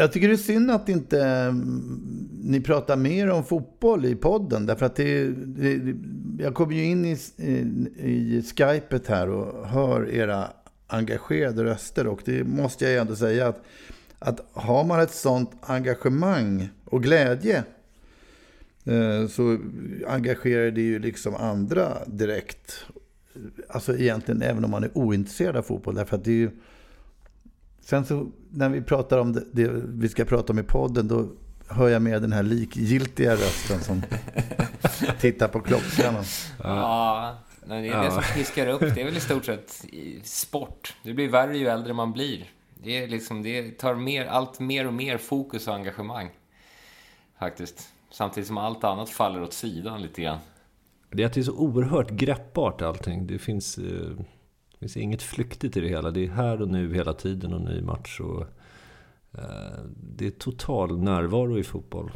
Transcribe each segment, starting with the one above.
Jag tycker det är synd att inte mm, ni pratar mer om fotboll i podden. Därför att det, det jag kommer ju in i, i, i Skypet här och hör era engagerade röster. Och det måste jag ju ändå säga att, att har man ett sånt engagemang och glädje eh, så engagerar det ju liksom andra direkt. Alltså egentligen även om man är ointresserad av fotboll. Därför att det är ju Sen så när vi pratar om det, det, vi ska prata om i podden, då hör jag med den här likgiltiga rösten som tittar på klockan. Ja, nej, det är det som piskar upp. Det är väl i stort sett sport. Det blir värre ju äldre man blir. Det, är liksom, det tar mer, allt mer och mer fokus och engagemang. Faktiskt. Samtidigt som allt annat faller åt sidan lite grann. Det är att det är så oerhört greppbart allting. Det finns, eh, det finns inget flyktigt i det hela. Det är här och nu hela tiden och ny match. Och, eh, det är total närvaro i fotboll.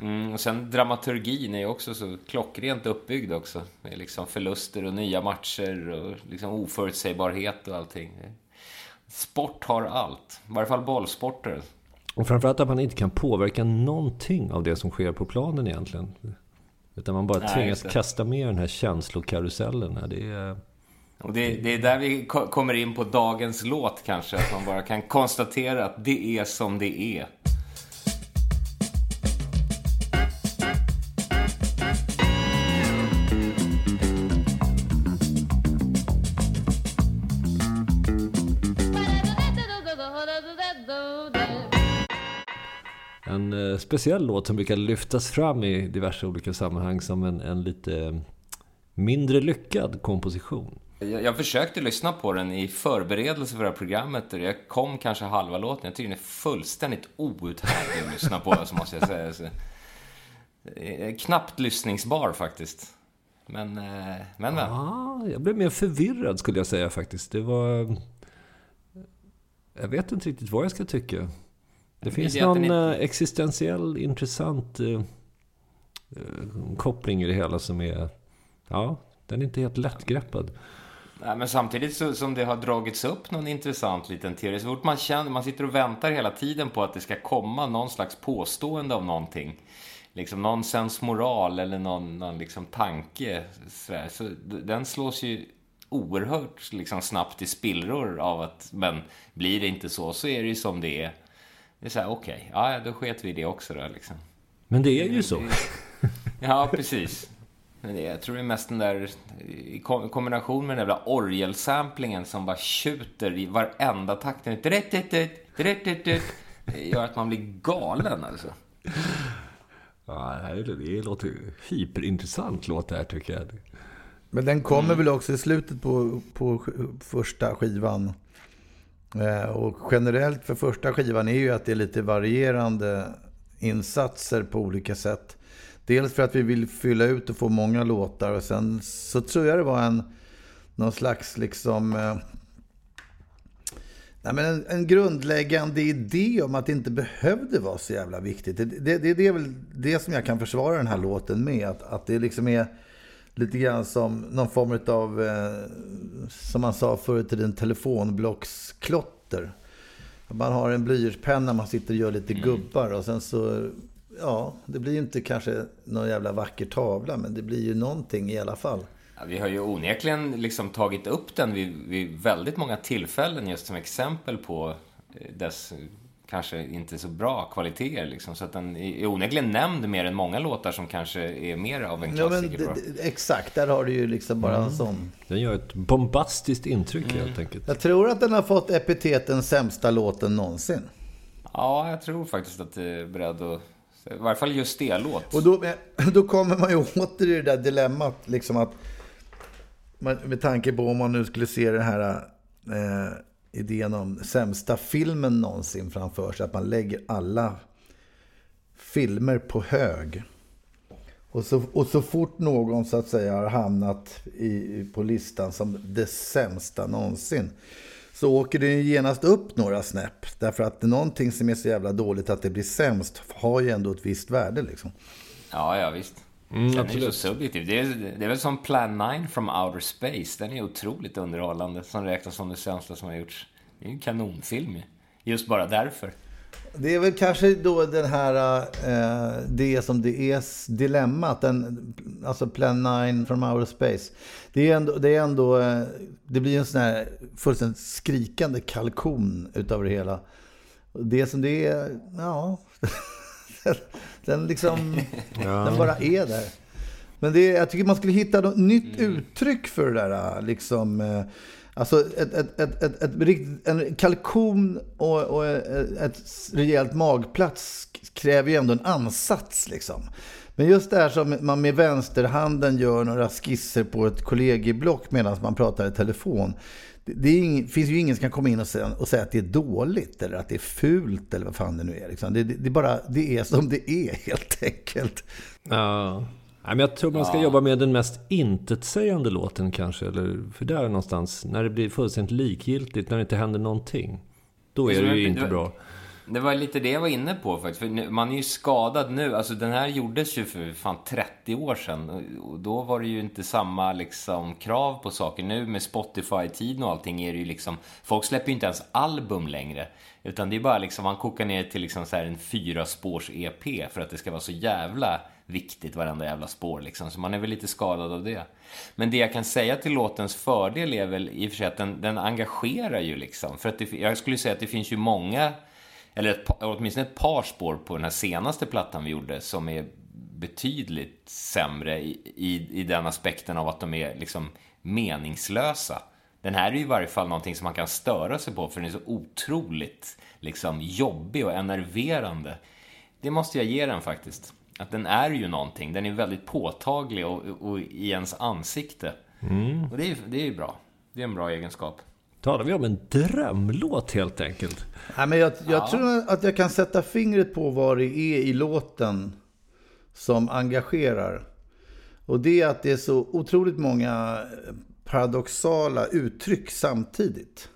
Mm, och sen dramaturgin är ju också så klockrent uppbyggd också. Med liksom förluster och nya matcher och liksom oförutsägbarhet och allting. Sport har allt. I varje fall bollsporter. Och framförallt att man inte kan påverka någonting av det som sker på planen egentligen. Utan man bara Nej, tvingas kasta med den här känslokarusellen. Det är, och det, det är där vi kommer in på dagens låt kanske. Att man bara kan konstatera att det är som det är. en eh, speciell låt som brukar lyftas fram i diverse olika sammanhang som en, en lite mindre lyckad komposition. Jag, jag försökte lyssna på den i förberedelse för det här programmet och jag kom kanske halva låten. Jag tycker den är fullständigt outhärdlig att lyssna på, så måste jag säga. Så, är knappt lyssningsbar faktiskt. Men, eh, men, men. Ah, jag blev mer förvirrad skulle jag säga faktiskt. Det var... Jag vet inte riktigt vad jag ska tycka. Det Det finns någon eh, existentiell intressant eh, eh, koppling i det hela som är... Ja, den är inte helt lättgreppad. Nej, men samtidigt så, som det har dragits upp någon intressant liten teori. Så fort man känner, man sitter och väntar hela tiden på att det ska komma någon slags påstående av någonting. Liksom någon sensmoral eller någon, någon liksom tanke. Så d- den slås ju oerhört liksom snabbt i spillror av att, men blir det inte så så är det ju som det är. Det är så här, okej, ja, ja, då sket vi i det också då liksom. Men det är ju så. Ja, precis. Men det, jag tror det är mest den där i ko- kombination med den där jävla orgelsamplingen som bara tjuter i varenda takt. Dret-dret-dret, dret-dret-dret. Det gör att man blir galen alltså. Ja, det, låter hyperintressant låt det här tycker jag. Men den kommer väl också i slutet på, på första skivan. Eh, och generellt för första skivan är ju att det är lite varierande insatser på olika sätt. Dels för att vi vill fylla ut och få många låtar och sen så tror jag det var en någon slags liksom eh, Nej, men en, en grundläggande idé om att det inte behövde vara så jävla viktigt. Det, det, det, det är väl det som jag kan försvara den här låten med. Att, att det liksom är lite grann som någon form av, eh, som man sa förr i tiden, telefonblocksklotter. Man har en blyertspenna, man sitter och gör lite gubbar och sen så, ja, det blir ju inte kanske någon jävla vacker tavla, men det blir ju någonting i alla fall. Ja, vi har ju onekligen liksom tagit upp den vid, vid väldigt många tillfällen just som exempel på eh, dess kanske inte så bra kvaliteter. Liksom. Så att den är onekligen nämnd mer än många låtar som kanske är mer av en klassiker. Ja, men, exakt, där har du ju liksom bara mm. en sån. Den gör ett bombastiskt intryck mm. helt enkelt. Jag tror att den har fått epiteten sämsta låten någonsin. Ja, jag tror faktiskt att det är beredd att... I varje fall just det låt. Och då, då kommer man ju åter i det där dilemmat, liksom att... Med tanke på om man nu skulle se den här... Eh, idén om sämsta filmen någonsin framför sig. Att man lägger alla filmer på hög. Och så, och så fort någon så att säga har hamnat i, på listan som det sämsta någonsin så åker det genast upp några snäpp. Därför att någonting som är så jävla dåligt att det blir sämst har ju ändå ett visst värde. Liksom. Ja, ja visst. Mm, den är ju så subjektiv. Det är, det är väl som Plan 9 from Outer Space. Den är otroligt underhållande. Som räknas som det sämsta som har gjorts. Det är en kanonfilm Just bara därför. Det är väl kanske då den här, eh, det som det är dilemmat, den, alltså Plan 9 from Outer Space. Det är ändå, det, är ändå, eh, det blir en sån här fullständigt skrikande kalkon utav det hela. Det som det är, ja, den liksom, ja. den bara är där. Men det, jag tycker man skulle hitta något nytt mm. uttryck för det där, liksom. Alltså ett, ett, ett, ett, ett, en kalkon och, och ett rejält magplats kräver ju ändå en ansats. Liksom. Men just det här som man med vänsterhanden gör några skisser på ett kollegieblock medan man pratar i telefon. Det, det ing, finns ju ingen som kan komma in och säga, och säga, att det är dåligt eller att det är fult eller vad fan det nu är. Liksom. Det, det, det, bara, det är som det är helt enkelt. Ja men jag tror man ska ja. jobba med den mest intetsägande låten kanske. Eller, för där någonstans, när det blir fullständigt likgiltigt, när det inte händer någonting. Då är det ju inte bra. Det var lite det jag var inne på faktiskt. För man är ju skadad nu. Alltså den här gjordes ju för fan 30 år sedan. Och då var det ju inte samma liksom krav på saker. Nu med Spotify-tiden och allting är det ju liksom... Folk släpper ju inte ens album längre. Utan det är bara liksom, man kokar ner till liksom så här en fyra spårs EP för att det ska vara så jävla viktigt varenda jävla spår liksom. Så man är väl lite skadad av det. Men det jag kan säga till låtens fördel är väl i och för sig att den, den engagerar ju liksom. För att det, jag skulle säga att det finns ju många, eller ett, åtminstone ett par spår på den här senaste plattan vi gjorde som är betydligt sämre i, i, i den aspekten av att de är liksom meningslösa. Den här är ju i varje fall någonting som man kan störa sig på för den är så otroligt liksom jobbig och enerverande. Det måste jag ge den faktiskt att den är ju någonting. Den är väldigt påtaglig och, och i ens ansikte. Mm. Och det är, det är ju bra. Det är en bra egenskap. Talar vi om en drömlåt helt enkelt? Nej, men jag, jag ja. tror att jag kan sätta fingret på vad det är i låten som engagerar. Och det är att det är så otroligt många paradoxala uttryck samtidigt.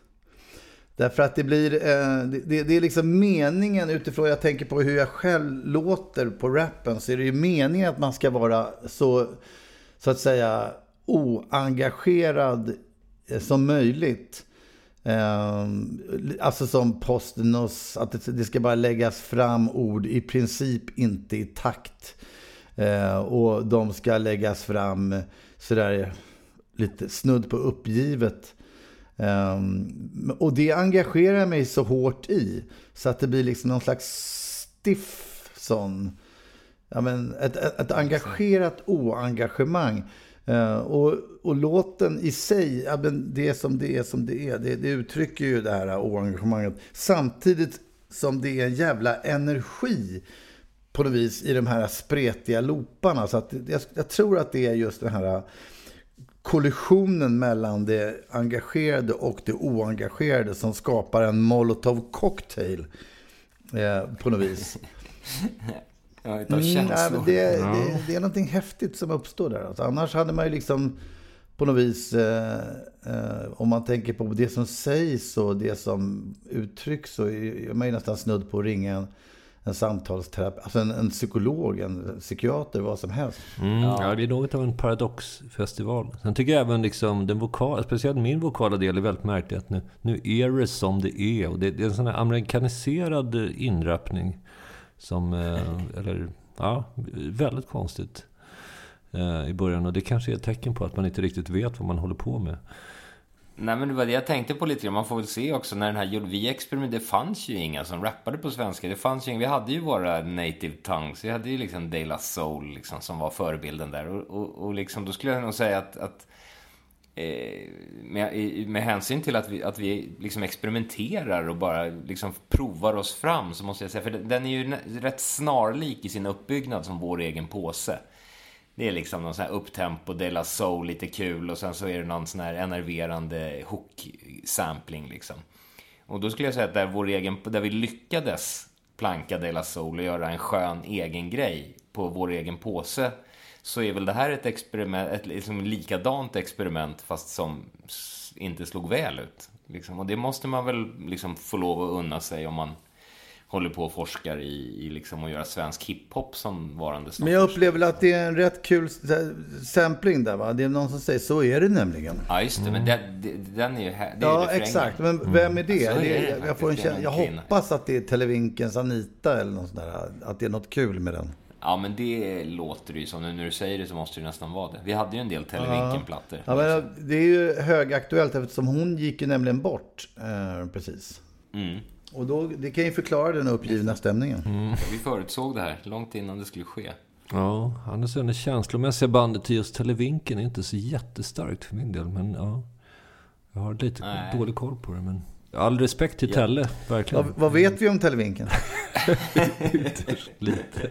Därför att det blir, eh, det, det, är liksom meningen utifrån, jag tänker på hur jag själv låter på rappen, så är det ju meningen att man ska vara så, så att säga, oengagerad eh, som möjligt. Eh, alltså som Postnos, att det, det, ska bara läggas fram ord i princip inte i takt. Eh, och de ska läggas fram sådär lite snudd på uppgivet. Um, och det engagerar mig så hårt i. Så att det blir liksom någon slags stiff sån... Ja, men ett, ett, ett engagerat oengagemang. Uh, och, och låten i sig, ja, men det som det är som det är. Det, det uttrycker ju det här oengagemanget. Samtidigt som det är en jävla energi på något vis i de här spretiga looparna. Så att jag, jag tror att det är just den här kollisionen mellan det engagerade och det oengagerade som skapar en molotov cocktail eh, på något vis. ja, mm, nej, det, det, det, är någonting häftigt som uppstår där. Alltså, annars hade man ju liksom på något vis, eh, eh, om man tänker på det som sägs och det som uttrycks så är man ju nästan snudd på att ringa en en samtalsterapeut, alltså en, en, psykolog, en psykiater, vad som helst. Mm, ja. ja. det är något av en paradoxfestival. Sen tycker jag även liksom den vokala, speciellt min vokala del är väldigt märklig. Att nu, nu är det som det är. Och det, det är en sån här amerikaniserad inrappning. Som, eh, eller, ja, väldigt konstigt. eh, i början. Och det kanske är ett tecken på att man inte riktigt vet vad man håller på med. Nej men det var det jag tänkte på lite grann. Man får väl se också när den här vi experimenterade, det fanns ju inga som rappade på svenska. Det fanns ju inga, vi hade ju våra native tongues. Vi hade ju liksom De La Soul liksom, som var förebilden där. Och, och, och liksom, då skulle jag nog säga att, att eh, med, med hänsyn till att vi, att vi liksom experimenterar och bara liksom provar oss fram så måste jag säga, för den är ju rätt snarlik i sin uppbyggnad som vår egen påse. Det är liksom någon sån här upptempo, De La Soul, lite kul och sen så är det någon sån här enerverande hook-sampling liksom. Och då skulle jag säga att där, vår egen, där vi lyckades planka De La Soul och göra en skön egen grej på vår egen påse så är väl det här ett experiment, ett liksom likadant experiment fast som inte slog väl ut. Liksom. Och det måste man väl liksom få lov att unna sig om man håller på och forskar i, i liksom att göra svensk hiphop som varande Men jag upplever att det är en rätt kul sampling där va? Det är någon som säger så är det nämligen. Ja just det, mm. men den, den är ju här. ja exakt, men vem är det? Mm. det, är det jag, får en känsla, jag hoppas att det är Televinkens Anita eller något sånt där. Att det är något kul med den. Ja, men det låter ju som. Nu när du säger det så måste det nästan vara det. Vi hade ju en del Televinken-plattor. Ja, men det är ju högaktuellt eftersom hon gick ju nämligen bort eh, precis. Mm. Och då, det kan ju förklara den uppgivna stämningen. Mm. Vi förutsåg det här långt innan det skulle ske. Ja, annars är det känslomässiga bandet till just Televinken är inte så jättestarkt för min del. Men ja, jag har lite Nej. dålig koll på det. Men all respekt till ja. Telle, verkligen. Vad, vad vet vi om Televinken? lite.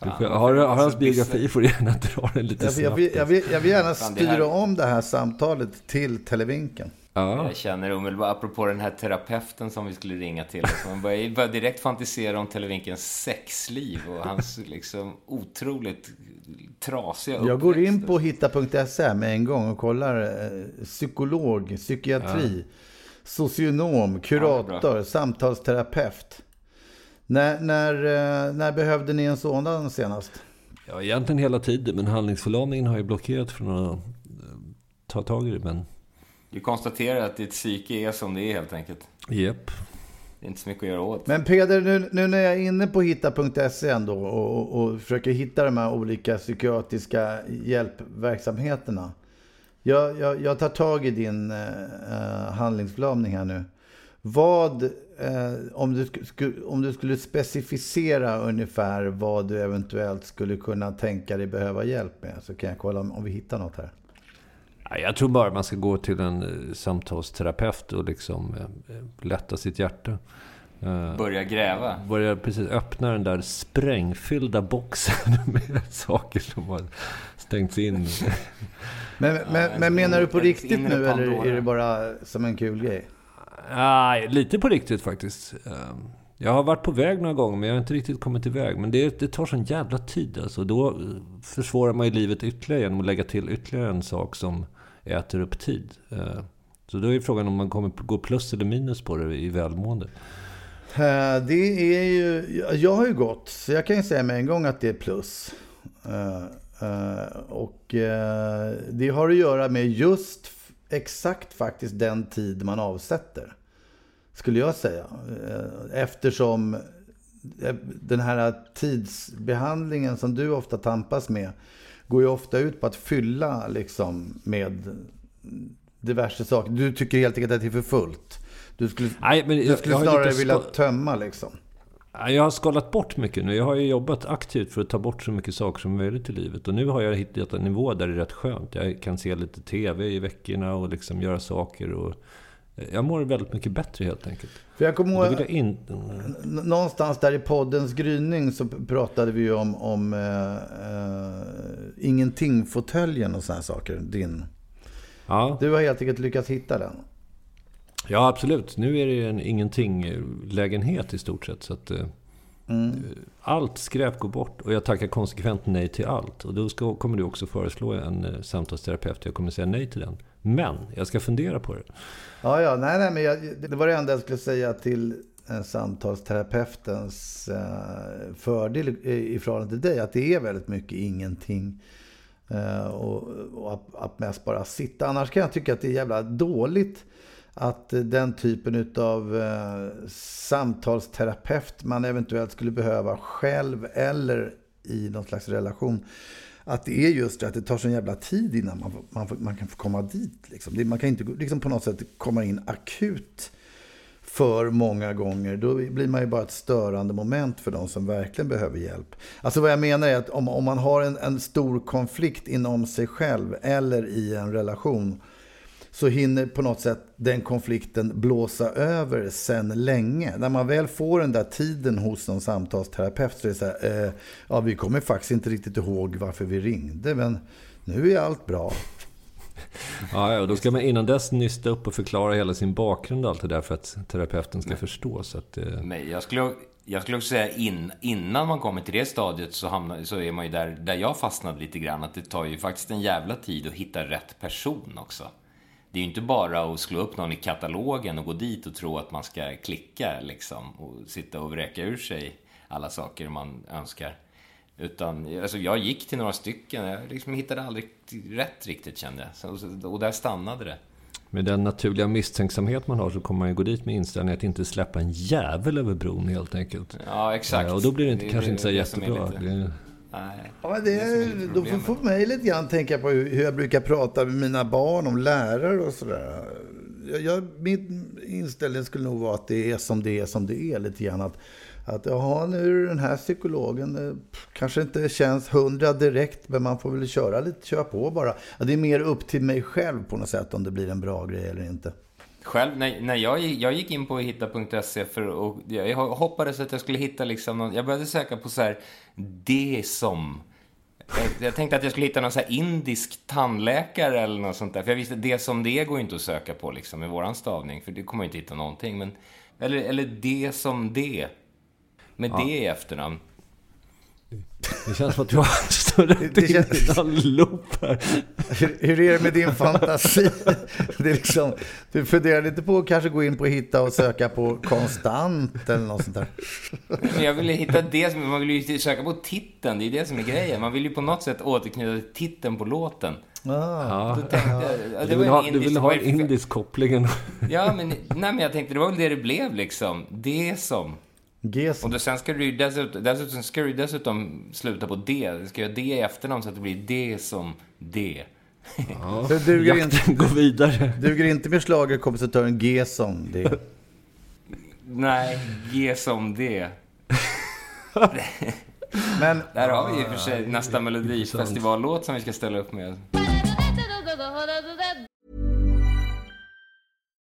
Får, har, har hans biografi får du gärna dra den lite snabbt. Jag vill, jag vill, jag vill gärna styra om det här samtalet till Televinken. Ja. Jag känner omedelbart, apropå den här terapeuten som vi skulle ringa till. Så man börjar, börjar direkt fantisera om Televinkens sexliv och hans liksom otroligt trasiga uppväxt. Jag går in på hitta.se med en gång och kollar eh, psykolog, psykiatri, ja. socionom, kurator, ja, samtalsterapeut. När, när, eh, när behövde ni en sådan senast? Ja, egentligen hela tiden, men handlingsförlamningen har ju blockerat från att eh, ta tag i det. Men du konstaterar att ditt psyke är som det är helt enkelt. Yep. Det är inte så mycket att göra åt. Men Peder, nu, nu när jag är inne på hitta.se ändå och, och, och försöker hitta de här olika psykiatriska hjälpverksamheterna. Jag, jag, jag tar tag i din eh, handlingsförlamning här nu. Vad, eh, om, du sku, om du skulle specificera ungefär vad du eventuellt skulle kunna tänka dig behöva hjälp med så kan jag kolla om, om vi hittar något här. Jag tror bara man ska gå till en eh, samtalsterapeut och liksom eh, lätta sitt hjärta. Eh, Börja gräva? Börja precis öppna den där sprängfyllda boxen med saker som har stängts in. men, men, men menar du på riktigt nu eller är det bara som en kul grej? Nej, lite på riktigt faktiskt. Jag har varit på väg några gånger, men jag har inte riktigt kommit iväg. Men det, det tar sån jävla tid alltså. Då försvårar man ju livet ytterligare genom att lägga till ytterligare en sak som äter upp tid. Eh, så då är frågan om man kommer gå plus eller minus på det i välmående. Eh, det är ju, jag har ju gått, så jag kan ju säga med en gång att det är plus. Eh, och det har att göra med just exakt faktiskt den tid man avsätter. Skulle jag säga. Eftersom den här tidsbehandlingen som du ofta tampas med går ju ofta ut på att fylla liksom med diverse saker. Du tycker helt enkelt att det är för fullt. Du skulle, Nej, men du skulle snarare vilja tömma liksom. Jag har skalat bort mycket nu. Jag har ju jobbat aktivt för att ta bort så mycket saker som möjligt i livet. Och nu har jag hittat en nivå där det är rätt skönt. Jag kan se lite TV i veckorna och liksom göra saker. Och jag mår väldigt mycket bättre helt enkelt. För jag kommer ihåg, jag in... någonstans där i poddens gryning så pratade vi om, om äh, äh, ingenting-fåtöljen och sådana saker. Din. Ja. Du har helt enkelt lyckats hitta den. Ja, absolut. Nu är det en ingenting-lägenhet i stort sett. Så att, äh, mm. Allt skräp går bort och jag tackar konsekvent nej till allt. Och då ska, kommer du också föreslå en uh, samtalsterapeut. Jag kommer säga nej till den. Men jag ska fundera på det. Ja, ja, nej, nej, men jag, det var det enda jag skulle säga till eh, samtalsterapeutens eh, fördel i, förhållande till dig. Att det är väldigt mycket ingenting. Eh, och, och att, att mest bara sitta. Annars kan jag tycka att det är jävla dåligt att den typen av samtalsterapeut man eventuellt skulle behöva själv eller i någon slags relation att det är just det att det tar sån jävla tid innan man, man, man kan få komma dit. Liksom. Det, man kan inte liksom på något sätt komma in akut för många gånger. Då blir man ju bara ett störande moment för de som verkligen behöver hjälp. Alltså vad jag menar är att om, om man har en, en stor konflikt inom sig själv eller i en relation så hinner på något sätt den konflikten blåsa över sen länge. När man väl får den där tiden hos någon samtalsterapeut så är det så här, eh, ja vi kommer faktiskt inte riktigt ihåg varför vi ringde, men nu är allt bra. Ja, ja, då ska man innan dess nysta upp och förklara hela sin bakgrund och allt det där för att terapeuten ska Nej. förstå. Så att, eh... Nej, jag skulle, jag skulle också säga in, innan man kommer till det stadiet så, hamnar, så är man ju där, där jag fastnade lite grann. Att det tar ju faktiskt en jävla tid att hitta rätt person också. Det är ju inte bara att slå upp någon i katalogen och gå dit och tro att man ska klicka liksom och sitta och vräka ur sig alla saker man önskar. Utan, alltså jag gick till några stycken, jag liksom hittade aldrig rätt riktigt kände jag. och där stannade det. Med den naturliga misstänksamhet man har så kommer man ju gå dit med inställningen att inte släppa en jävel över bron helt enkelt. Ja, exakt. Ja, och då blir det, inte, det kanske det, inte så jättebra. Lite... Nej. Ja, det, är, då får, får mig lite grann tänka på hur jag brukar prata med mina barn om lärare och sådär. Jag, min inställning skulle nog vara att det är som det är som det är lite grann. Att, att jaha, nu är den här psykologen eh, kanske inte känns hundra direkt, men man får väl köra lite, köra på bara. Det är mer upp till mig själv på något sätt om det blir en bra grej eller inte. Själv, när, när jag, jag gick in på hitta.se för och jag hoppades att jag skulle hitta liksom någon, jag började söka på så här, det som. Jag, jag tänkte att jag skulle hitta någon så här indisk tandläkare eller något sånt där. För jag visste, det som det går inte att söka på liksom med våran stavning. För det kommer jag inte hitta någonting. Men, eller, eller det som det. Med ja. det i efternamn. Det känns som att du har snurrat in i någon loop här. Hur, hur är det med din fantasi? Det är liksom, du funderar lite på att kanske gå in på hitta och söka på konstant eller något sånt där. Men jag vill hitta det, som, man vill ju söka på titeln, det är det som är grejen. Man vill ju på något sätt återknyta till titeln på låten. Ah, ja. jag, du, vill ha, indisk, du vill ha en indisk koppling. Ja, men, nej, men jag tänkte det var väl det det blev liksom. Det som. Ges. Och då, sen ska du dessutom, dessutom, ska du dessutom sluta på D. Du ska göra D i efternamn så att det blir D som D. Ja, så duger inte, gå vidare. Duger inte med schlagerkompositören G som D? Nej, G som D. Men, Där har vi i och för sig nästa melodifestivallåt som vi ska ställa upp med.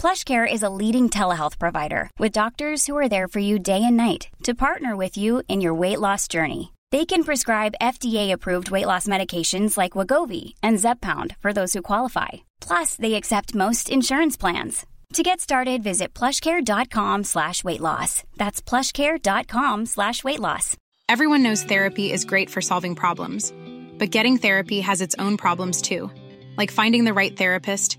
PlushCare is a leading telehealth provider with doctors who are there for you day and night to partner with you in your weight loss journey. They can prescribe FDA-approved weight loss medications like Wagovi and Zepbound for those who qualify. Plus, they accept most insurance plans. To get started, visit plushcare.com slash weight loss. That's plushcare.com slash weight loss. Everyone knows therapy is great for solving problems, but getting therapy has its own problems too, like finding the right therapist,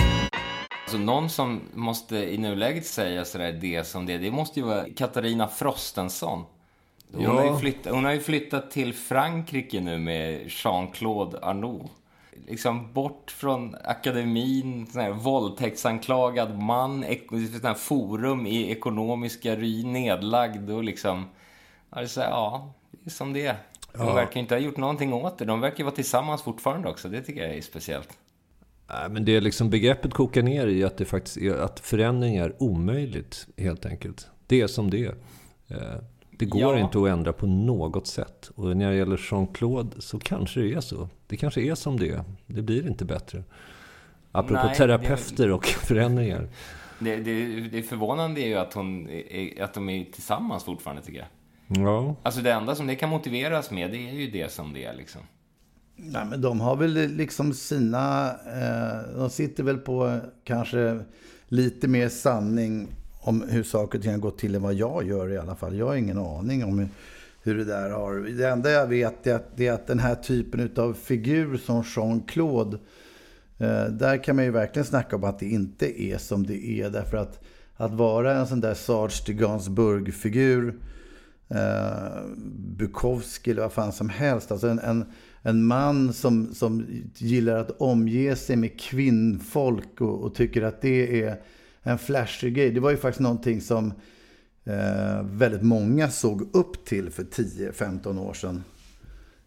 Alltså någon som måste i nuläget säga sådär det som det, det måste ju vara Katarina Frostenson. Hon, ja. har ju flyttat, hon har ju flyttat till Frankrike nu med Jean-Claude Arnault. Liksom bort från akademin, sån här våldtäktsanklagad man, sån här forum i ekonomiska ry, nedlagd och liksom... Alltså, ja, det är som det är. De verkar inte ha gjort någonting åt det. De verkar vara tillsammans fortfarande också. Det tycker jag är speciellt. Men det är liksom begreppet kokar ner i att det faktiskt är att förändring är omöjligt helt enkelt. Det är som det är. Eh, det går ja. inte att ändra på något sätt. Och när det gäller Jean-Claude så kanske det är så. Det kanske är som det är. Det blir inte bättre. Apropå Nej, terapeuter det... och förändringar. Det, det, det förvånande är ju att, hon, att de är tillsammans fortfarande, tycker jag. Ja. Alltså det enda som det kan motiveras med, det är ju det som det är liksom. Nej, men de har väl liksom sina... Eh, de sitter väl på kanske lite mer sanning om hur saker och ting har gått till än vad jag gör i alla fall. Jag har ingen aning om hur, hur det där har... Det enda jag vet är att, det är att den här typen av figur som Jean-Claude Eh, där kan man ju verkligen snacka om att det inte är som det är. Därför att att vara en sån där Sarge de Gainsbourg-figur, eh, Bukowski eller vad fan som helst. Alltså en, en, en man som, som gillar att omge sig med kvinnfolk och, och tycker att det är en flashig grej. Det var ju faktiskt någonting som eh, väldigt många såg upp till för 10-15 år sedan.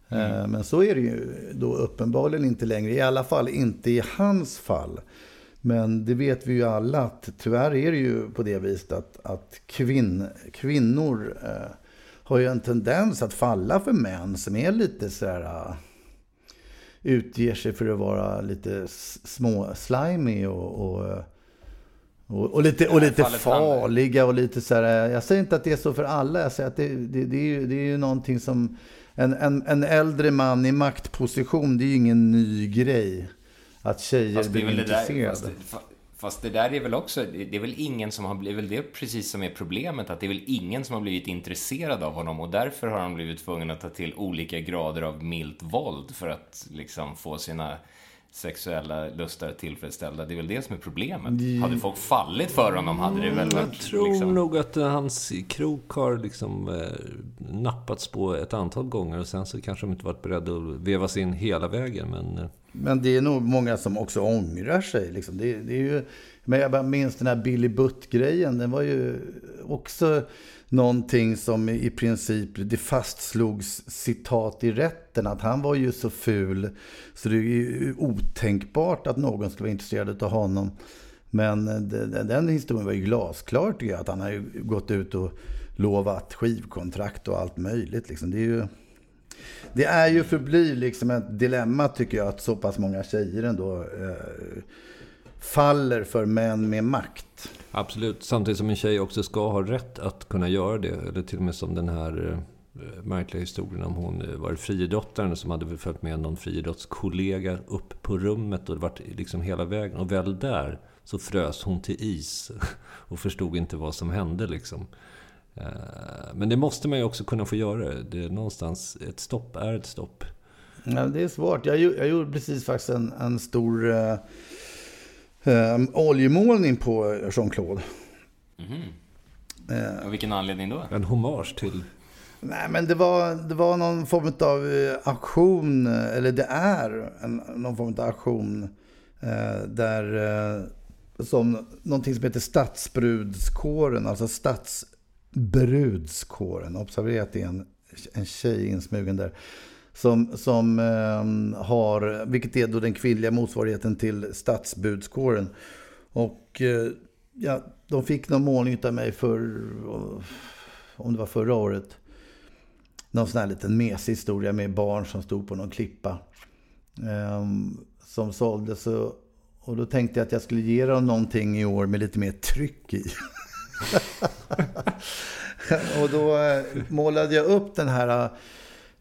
Mm. Men så är det ju då uppenbarligen inte längre. I alla fall inte i hans fall. Men det vet vi ju alla att tyvärr är det ju på det viset att, att kvinn, kvinnor eh, har ju en tendens att falla för män som är lite så här uh, utger sig för att vara lite små slimy och, och, och, och lite, och lite farliga och lite så här. Jag säger inte att det är så för alla. Jag säger att det, det, det, är, ju, det är ju någonting som en, en, en äldre man i maktposition, det är ju ingen ny grej. Att tjejer blir intresserade fast, det där är väl också, det är väl ingen som har blivit, det är precis som är problemet, att det är väl ingen som har blivit intresserad av honom och därför har han blivit tvungen att ta till olika grader av milt våld för att liksom få sina sexuella lustar tillfredsställda. Det är väl det som är problemet. Mm. Hade folk fallit för honom hade det väl varit... Jag tror liksom... nog att hans krok har liksom eh, nappats på ett antal gånger och sen så kanske de inte varit beredda att vevas in hela vägen. Men, eh... men det är nog många som också ångrar sig. Liksom. Det, det är ju... Men jag bara minns den här Billy Butt-grejen. Den var ju också någonting som i princip, det fastslogs citat i rätten att han var ju så ful så det är ju otänkbart att någon skulle vara intresserad av honom. Men eh, den, den historien var ju glasklar tycker jag, att han har ju gått ut och lovat skivkontrakt och allt möjligt. Liksom. Det är ju... Det är ju förblir liksom ett dilemma tycker jag att så pass många tjejer ändå eh, faller för män med makt. Absolut, samtidigt som en tjej också ska ha rätt att kunna göra det. Eller till och med som den här eh, märkliga historien om hon eh, var friidrottaren som hade följt med någon friidrottskollega upp på rummet och varit liksom hela vägen. Och väl där så frös hon till is och förstod inte vad som hände liksom. Eh, men det måste man ju också kunna få göra. Det är någonstans, ett stopp är ett stopp. Ja, det är svårt. Jag, jag gjorde precis faktiskt en, en stor eh, oljemålning på Jean-Claude. Mm. Eh, och vilken anledning då? En hommage till... Nej, men det var, det var någon form av eh, aktion, eller det är en, någon form av aktion eh, där eh, som någonting som heter Stadsbrudskåren, alltså Stadsbrudskåren. Observera att det är en, en tjej insmugen där som, som eh, har, vilket är då den kvinnliga motsvarigheten till stadsbudskåren. Och eh, ja, de fick någon målning av mig för, om det var förra året. Någon sån här liten mesig historia med barn som stod på någon klippa. Eh, som såldes. Och, och då tänkte jag att jag skulle ge dem någonting i år med lite mer tryck i. och då eh, målade jag upp den här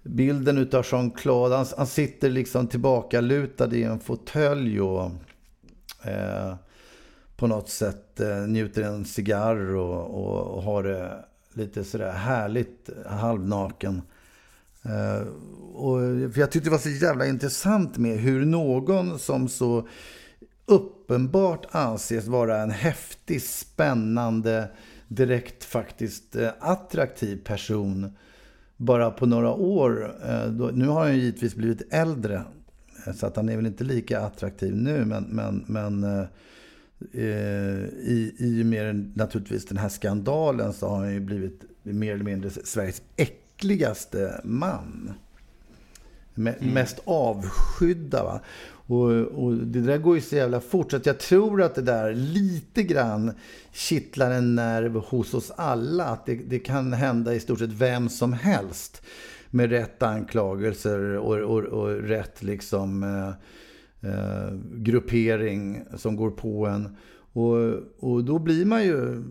bilden utav Jean-Claude. Han, han, sitter liksom tillbaka lutad i en fåtölj och eh, på något sätt eh, njuter en cigarr och, och, och, har det lite sådär härligt halvnaken. Eh, och, för jag tyckte det var så jävla intressant med hur någon som så uppenbart anses vara en häftig, spännande, direkt faktiskt eh, attraktiv person bara på några år. Eh, då, nu har han ju givetvis blivit äldre. Eh, så att han är väl inte lika attraktiv nu. Men, men, men eh, i, i och med naturligtvis den här skandalen så har han ju blivit mer eller mindre Sveriges äckligaste man. Mm. Mest avskydda. Va? Och, och, det där går ju så jävla fort. Så att jag tror att det där lite grann kittlar en nerv hos oss alla. Att det, det kan hända i stort sett vem som helst. Med rätt anklagelser och, och, och rätt liksom eh, eh, gruppering som går på en. Och, och då blir man ju,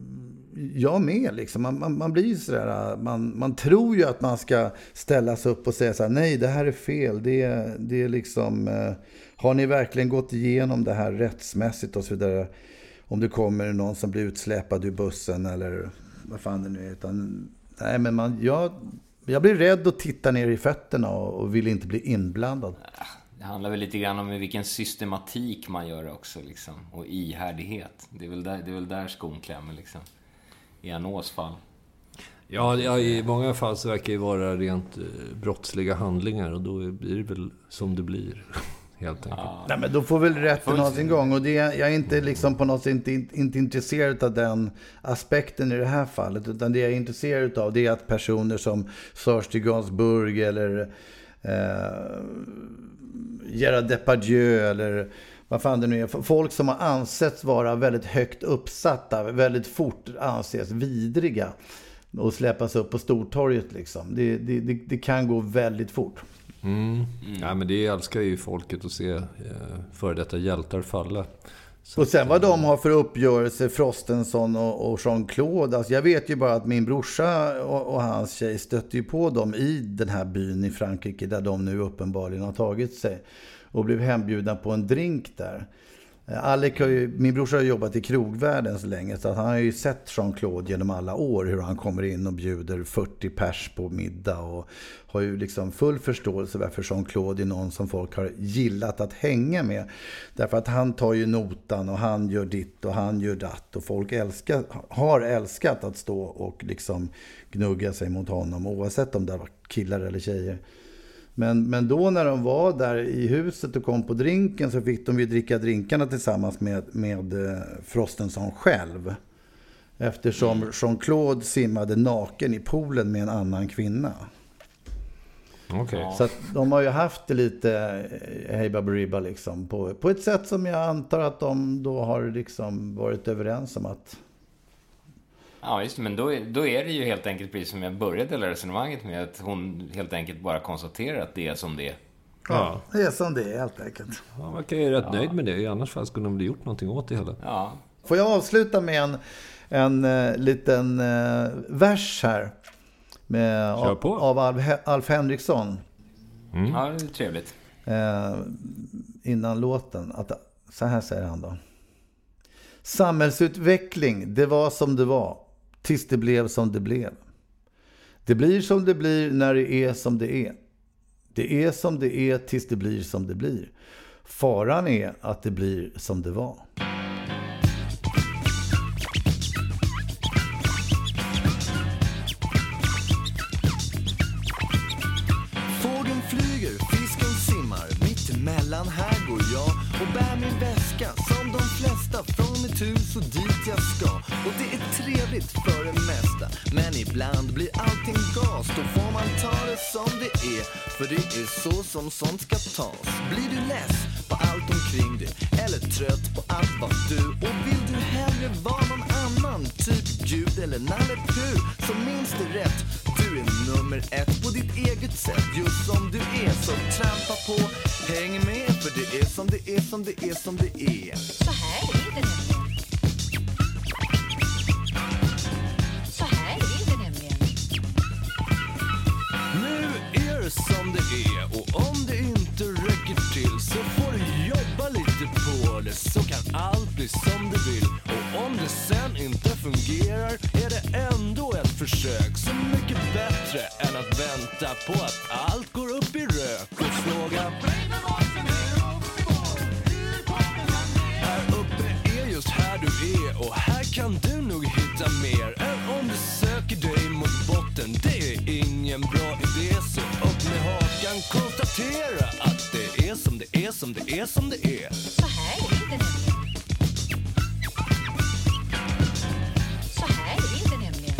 jag med liksom. Man, man, man blir ju sådär, man, man tror ju att man ska ställa sig upp och säga så här, nej det här är fel. Det, det är liksom, eh, har ni verkligen gått igenom det här rättsmässigt och så vidare? Om det kommer någon som blir utsläpad ur bussen eller vad fan det nu är. Utan, nej men man, jag, jag blir rädd och tittar ner i fötterna och, och vill inte bli inblandad. Det handlar väl lite grann om vilken systematik man gör det också liksom. Och ihärdighet. Det är väl där, det är väl där skon klämmer liksom. I Anås fall. Ja, ja, i många fall så verkar det vara rent eh, brottsliga handlingar och då blir det väl som det blir. Helt enkelt. Ja. Nej, men då får väl rätten ha sin gång. Och det, jag är inte liksom på något sätt inte, inte intresserad av den aspekten i det här fallet. Utan det jag är intresserad av det är att personer som Serge Gainsbourg eller eh, Gerard Depardieu eller vad fan det nu är. Folk som har ansetts vara väldigt högt uppsatta, väldigt fort anses vidriga och släppas upp på Stortorget liksom. Det, det, det, det kan gå väldigt fort. Mm. Mm. Ja, men det älskar ju folket att se eh, före detta hjältar falla. Så och sen vad de har för uppgörelse, Frostenson och, och Jean-Claude. Alltså jag vet ju bara att min brorsa och, och, hans tjej stötte ju på dem i den här byn i Frankrike där de nu uppenbarligen har tagit sig. Och blev hembjudna på en drink där. Eh, Alec har ju, min brorsa har jobbat i krogvärlden så länge så att han har ju sett Jean-Claude genom alla år hur han kommer in och bjuder 40 pers på middag och har ju liksom full förståelse varför Jean-Claude är någon som folk har gillat att hänga med. Därför att han tar ju notan och han gör ditt och han gör datt och folk älskar, har älskat att stå och liksom gnugga sig mot honom oavsett om det var killar eller tjejer. Men, men då när de var där i huset och kom på drinken så fick de ju dricka drinkarna tillsammans med, med eh, Frostenson själv. Eftersom mm. Jean-Claude simmade naken i poolen med en annan kvinna. Okay. Så de har ju haft det lite eh, hej baberiba liksom. På, på ett sätt som jag antar att de då har liksom varit överens om att Ja, just det. Men då, då är det ju helt enkelt precis som jag började hela resonemanget med. Att hon helt enkelt bara konstaterar att det är som det är. Ja, det är som det är helt enkelt. Han verkar ju rätt ja. nöjd med det. I annars fall skulle de väl gjort någonting åt det hela. Ja. Får jag avsluta med en, en uh, liten uh, vers här? Med, av, av Alf, Alf Henriksson. Mm. Ja, det är trevligt. Uh, innan låten. Att, så här säger han då. Samhällsutveckling, det var som det var tills det blev som det blev. Det blir som det blir när det är som det är. Det är som det är tills det blir som det blir. Faran är att det blir som det var. Ibland blir allting gas. Då får man ta det som det är, för det är så som sånt ska tas. Blir du less på allt omkring dig, eller trött på allt vad du och vill du hellre vara någon annan, typ Gud eller Nalle Puh, så minns du rätt. Du är nummer ett på ditt eget sätt, just som du är. Så trampa på, häng med, för det är som det är, som det är, som det är. Så här är det det som det är och om det inte räcker till så får du jobba lite på det så kan allt bli som du vill. Och om det sen inte fungerar är det ändå ett försök så mycket bättre än att vänta på att allt går upp i rök och fråga Här uppe är just här du är och här kan du nog hitta mer än om du söker dig mot botten. Det är ingen bra konstatera att det är som det är som det är som det är. Så här är det nämligen. Så här är det nämligen.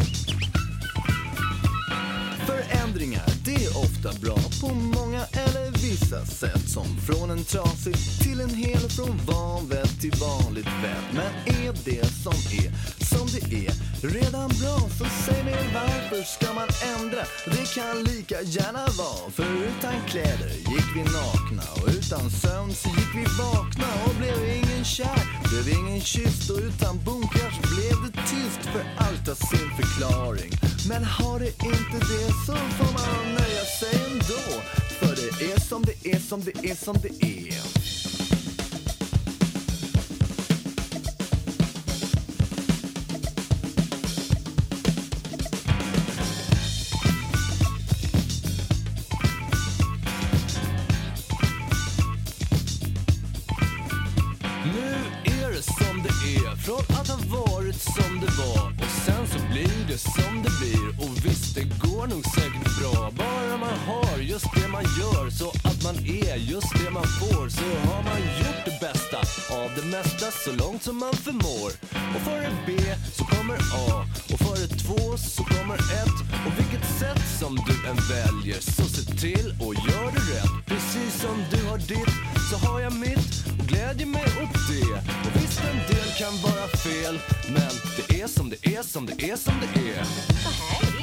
Förändringar, det är ofta bra på många eller vissa sätt. Som från en trasig till en hel, från vanvett till vanligt vett. Men är det som är som det är redan bra så säg mig varför ska man ändra? Det kan lika gärna vara för utan kläder gick vi nakna och utan sömn så gick vi vakna och blev ingen kär. Blev ingen kysst och utan bunkers blev det tyst för allt har sin förklaring. Men har det inte det så får man nöja sig ändå. För det är som det är som det är som det är. Nog säkert bra. Bara man har just det man gör Så att man är just det man får Så har man gjort det bästa av det mesta Så långt som man förmår. Och före B så kommer A. Och före två så kommer ett. Och vilket sätt som du än väljer Så se till och gör det rätt. Precis som du har ditt så har jag mitt. Och glädjer mig åt det. Och visst en del kan vara fel, men det är som det är som det är som det är.